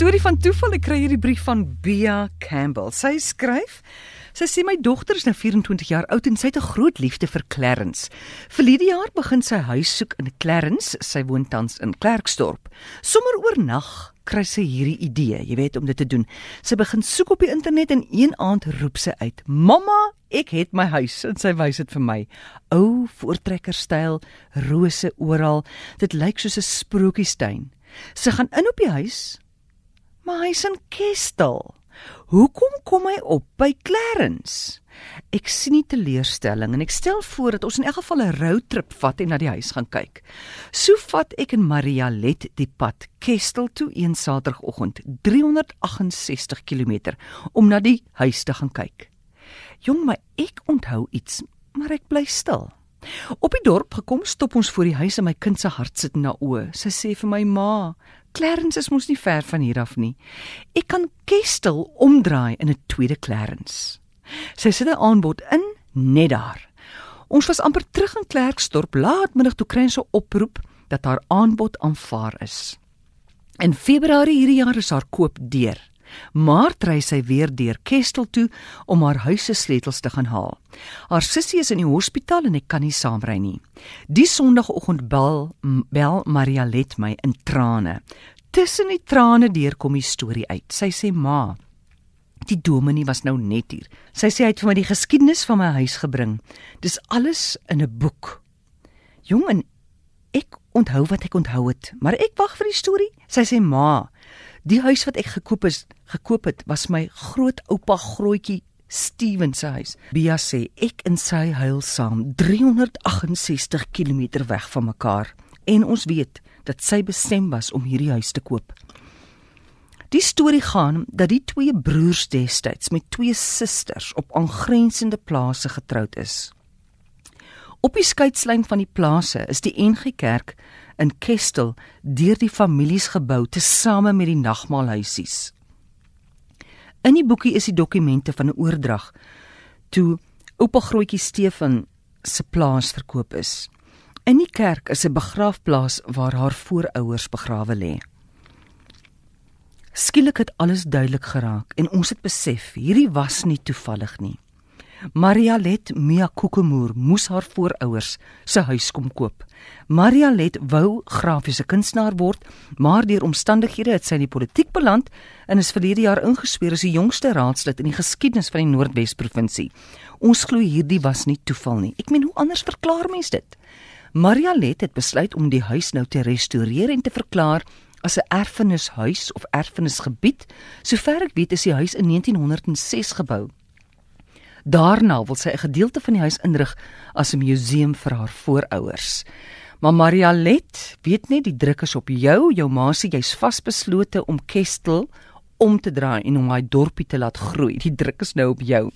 storie van toeval. Ek kry hierdie brief van Bea Campbell. Sy skryf Sy sê my dogter is nou 24 jaar oud en sy het 'n groot liefde vir Clarence. Verlede jaar begin sy huis soek in Clarence. Sy woon tans in Klerksdorp. Sommer oornag kry sy hierdie idee, jy weet om dit te doen. Sy begin soek op die internet en een aand roep sy uit: "Mamma, ek het my huis." En sy wys dit vir my. Ou voortrekkerstyl, rose oral. Dit lyk soos 'n sprokiestuin. Sy gaan in op die huis, maar hy's in Kestel. Hoekom kom hy op by Clarence? Ek sien nie teleurstelling en ek stel voor dat ons in elk geval 'n roadtrip vat en na die huis gaan kyk. So vat ek en Maria Let die pad Kestel toe een Saterdagoggend, 368 km om na die huis te gaan kyk. Jong, maar ek onthou iets, maar ek bly stil. Op die dorp gekom, stop ons voor die huis en my kind se hart sit na oë. Sy sê vir my ma, Clarence is mos nie ver van hier af nie. Ek kan Kestel omdraai in 'n tweede Clarence. Sy sit 'n aanbod in net daar. Ons was amper terug in Klerksdorp laatmiddag toe kry sy oproep dat haar aanbod aanvaar is. In Februarie hierdie jaar is haar koop deur. Maar ry sy weer deur Kestel toe om haar huis se sleutels te gaan haal. Haar sussie is in die hospitaal en ek kan nie saamry nie. Die Sondagoggend bel bel Maria Let my in trane. Tussen die trane deur kom die storie uit. Sy sê: "Ma, die dominee was nou net hier. Sy sê hy het vir my die geskiedenis van my huis gebring. Dis alles in 'n boek." Jong en ek onthou wat ek onthou het, maar ek wag vir die storie. Sy sê: "Ma, Die huis wat ek gekoop is, gekoop het, was my grootoupa grootjie Steven se huis. Bia sê ek en sy huil saam 368 km weg van mekaar en ons weet dat sy bestem was om hierdie huis te koop. Die storie gaan dat die twee broers destyds met twee susters op aangrensende plase getroud is. Op die skeidslyn van die plase is die NG Kerk in Kestel deur die families gebou tesame met die nagmaalhuisies. In die boekie is die dokumente van 'n oordrag toe oupa grootjie Stefan se plaas verkoop is. In die kerk is 'n begraafplaas waar haar voorouers begrawe lê. Skielik het alles duidelik geraak en ons het besef hierdie was nie toevallig nie. Marialet Mia Kokemoer moes haar voorouers se huis kom koop. Marialet wou grafiese kunstenaar word, maar deur omstandighede het sy in die politiek beland en is verlede jaar ingesweer as die jongste raadslid in die geskiedenis van die Noordwes provinsie. Ons glo hierdie was nie toeval nie. Ek meen hoe anders verklaar mens dit? Marialet het besluit om die huis nou te restoreer en te verklaar as 'n erfenishuis of erfenisgebied. Sover ek weet is die huis in 1906 gebou. Daarna wil sy 'n gedeelte van die huis inrig as 'n museum vir haar voorouers. Maar Maria Let, weet net die druk is op jou, jou ma sê jy's vasbeslote om Kestel om te draai en om daai dorpie te laat groei. Die druk is nou op jou.